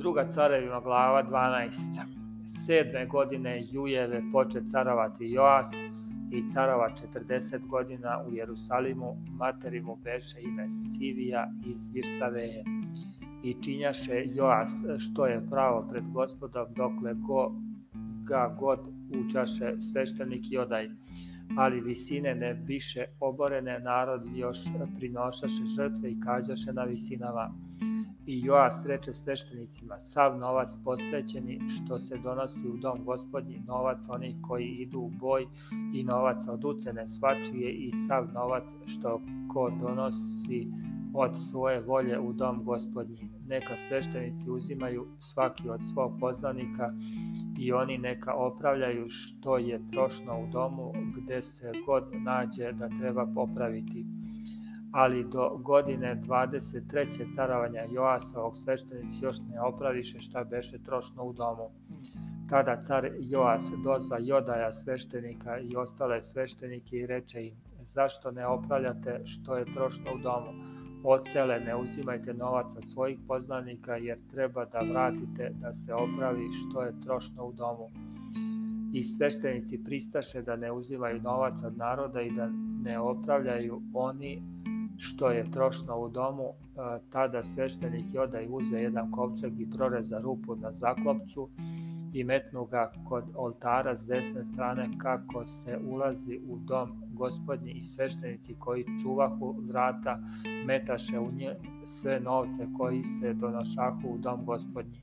druga carevima glava 12. Sedme godine Jujeve poče carovati Joas i carova 40 godina u Jerusalimu, materi mu beše ime Sivija iz Virsaveje. I činjaše Joas što je pravo pred gospodom dokle go ga god učaše sveštenik Jodaj ali visine ne biše oborene, narod još prinošaše žrtve i kađaše na visinama i Joas mm. reče sveštenicima, sav novac posvećeni što se donosi u dom gospodnji, novac onih koji idu u boj i novac od ucene svačije i sav novac što ko donosi od svoje volje u dom gospodnji. Neka sveštenici uzimaju svaki od svog poznanika i oni neka opravljaju što je trošno u domu gde se god nađe da treba popraviti ali do godine 23. caravanja Joasovog sveštenik još ne opraviše šta beše trošno u domu. Tada car Joas dozva Jodaja sveštenika i ostale sveštenike i reče im, zašto ne opravljate što je trošno u domu? Ocele, ne uzimajte novac od svojih poznanika jer treba da vratite da se opravi što je trošno u domu. I sveštenici pristaše da ne uzimaju novac od naroda i da ne opravljaju oni što je trošno u domu, e, tada sveštenik Jodaj uze jedan kovčeg i proreza rupu na zaklopcu i metnu ga kod oltara s desne strane kako se ulazi u dom gospodnji i sveštenici koji čuvahu vrata metaše u nje sve novce koji se donošahu u dom gospodnji.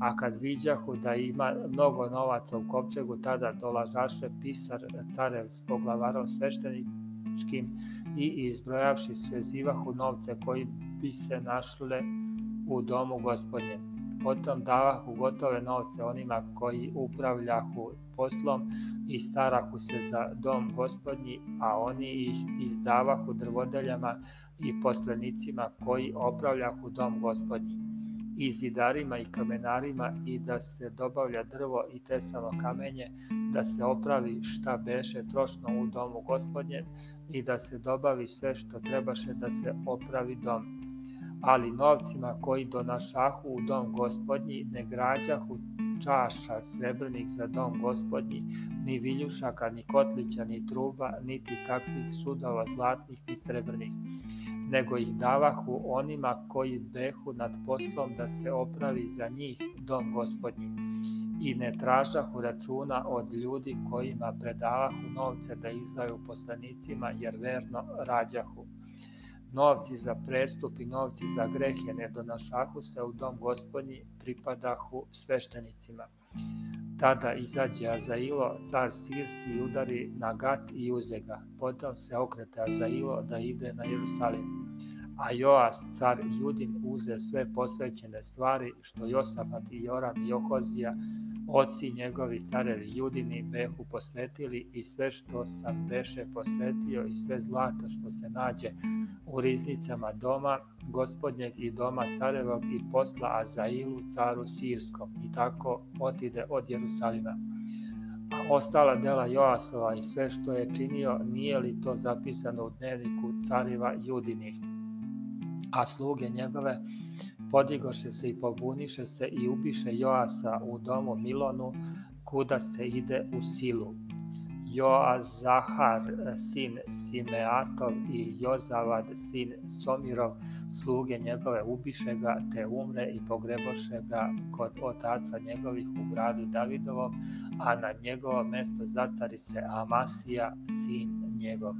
A kad viđahu da ima mnogo novaca u kopčegu, tada dolažaše pisar carev s poglavarom svešteničkim, i izbrojavši sve zivah u novce koji bi se našle u domu gospodnje. Potom davahu gotove novce onima koji upravljahu poslom i starahu se za dom gospodnji, a oni ih izdavahu drvodeljama i poslenicima koji opravljahu dom gospodnji i zidarima i kamenarima i da se dobavlja drvo i tesalo kamenje, da se opravi šta beše trošno u domu gospodnjem i da se dobavi sve što trebaše da se opravi dom. Ali novcima koji donašahu u dom gospodnji ne građahu čaša srebrnih za dom gospodnji, ni viljušaka, ni kotlića, ni truba, niti kakvih sudova zlatnih, ni srebrnih nego ih davahu onima koji behu nad poslom da se opravi za njih dom gospodnji i ne tražahu računa od ljudi kojima predavahu novce da izdaju poslanicima jer verno rađahu. Novci za prestup i novci za grehe ne donašahu se u dom gospodnji pripadahu sveštenicima. Tada izađe Azailo, car Sirski, udari na gat i uze ga. Potom se okrete Azailo da ide na Jerusalim. A Joas car Judin uze sve posvećene stvari što Josafat i Joram i Johozija, oci njegovi carevi Judini, behu posvetili i sve što sam beše posvetio i sve zlato što se nađe u riznicama doma gospodnjeg i doma carevog i posla Azailu caru Sirskom i tako otide od Jerusalima A ostala dela Joasova i sve što je činio, nije li to zapisano u dnevniku cariva Judinih? a sluge njegove podigoše se i pobuniše se i ubiše Joasa u domu Milonu, kuda se ide u silu. Joaz Zahar, sin Simeatov i Jozavad, sin Somirov, sluge njegove ubiše ga, te umre i pogreboše ga kod otaca njegovih u gradu Davidovom, a na njegovo mesto zacari se Amasija, sin njegov.